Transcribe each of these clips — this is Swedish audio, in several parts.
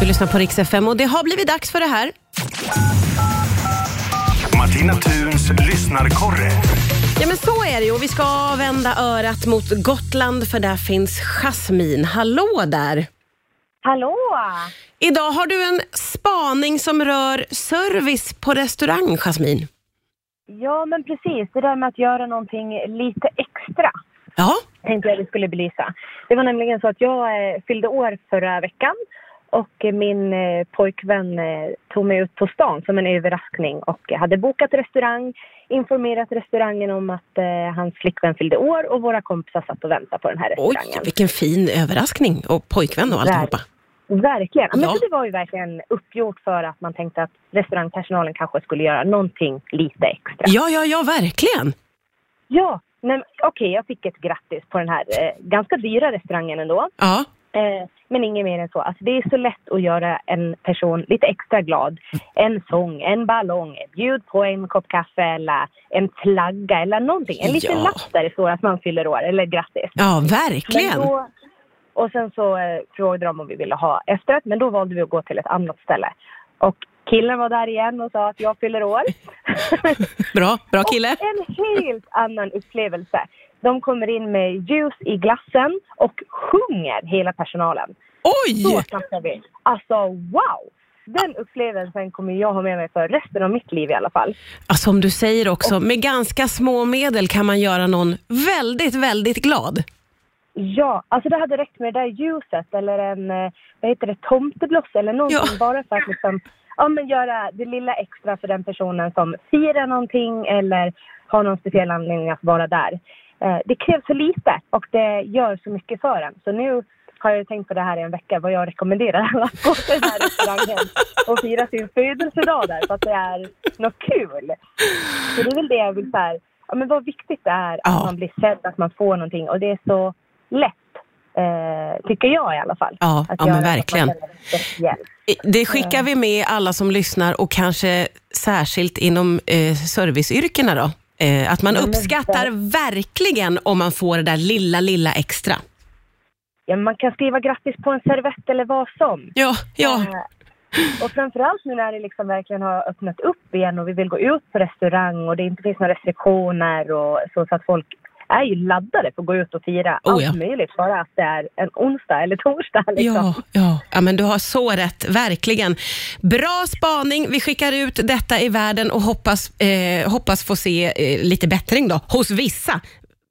Du lyssnar på Rix FM och det har blivit dags för det här. Martina Thuns lyssnarkorre. Ja men så är det ju och vi ska vända örat mot Gotland för där finns Jasmin. Hallå där! Hallå! Idag har du en spaning som rör service på restaurang, Jasmin. Ja, men precis. Det där med att göra någonting lite extra Ja, tänkte jag vi skulle belysa. Det var nämligen så att jag eh, fyllde år förra veckan och min eh, pojkvän eh, tog mig ut på stan som en överraskning och hade bokat restaurang, informerat restaurangen om att eh, hans flickvän fyllde år och våra kompisar satt och väntade på den här oj restaurangen. vilken fin överraskning och pojkvän och alltihopa. Verkligen. Men Ja. det var ju verkligen uppgjort för att man tänkte att restaurangpersonalen kanske skulle göra någonting lite extra. Ja, ja, ja, verkligen. Ja, okej, jag fick ett grattis på den här eh, ganska dyra restaurangen ändå. Ja, Eh, men inget mer än så. Alltså, det är så lätt att göra en person lite extra glad. En sång, en ballong, bjud på en kopp kaffe eller en flagga eller någonting. En liten Ja. lapp där det står att man fyller år eller grattis. ja verkligen. då, och sen så eh, frågade de om vi ville ha efterrätt, men då valde vi att gå till ett annat ställe. Och killen var där igen och sa att jag fyller år. Bra, bra kille. En helt annan upplevelse. De kommer in med ljus i glassen och sjunger hela personalen. Så Oj! snackar vi. Alltså wow! Den upplevelsen kommer jag ha med mig för resten av mitt liv i alla fall. Ja, som du säger också, med ganska små medel kan man göra någon väldigt, väldigt glad. Ja, alltså det hade räckt med det där ljuset eller en, eh, vad heter det, tomtebloss eller någonting Ja. bara för att liksom, ja men göra det lilla extra för den personen som firar någonting eller har någon speciell anledning att vara där. Eh, det krävs så lite och det gör så mycket för en. Så nu har jag tänkt på det här i en vecka, vad jag rekommenderar alla att gå till den här restaurangen och fira sin födelsedag där för att det är något kul. Så det är väl det jag vill här, ja men vad viktigt det är att man blir sedd, att man får någonting och det är så lätt, eh, tycker jag i alla fall. Ja, ja, men verkligen. Det skickar vi med alla som lyssnar och kanske särskilt inom eh, serviceyrkena då. Eh, att man uppskattar verkligen om man får det där lilla, lilla extra. Ja, man kan skriva grattis på en servett eller vad som. Ja, ja. Eh, Och framförallt nu när det liksom verkligen har öppnat upp igen och vi vill gå ut på restaurang och det inte finns några restriktioner och så, så att folk är ju laddade för att gå ut och fira Oh, allt ja. möjligt bara att det är en onsdag eller torsdag. Liksom. Ja, ja. ja, men du har så rätt, verkligen. Bra spaning. Vi skickar ut detta i världen och hoppas, eh, hoppas få se eh, lite bättring då, hos vissa.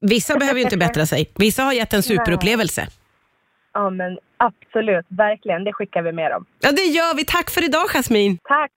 Vissa behöver ju inte bättra sig. Vissa har gett en superupplevelse. ja, men absolut, verkligen. Det skickar vi med dem. Ja, det gör vi. Tack för idag, Jasmin. Tack!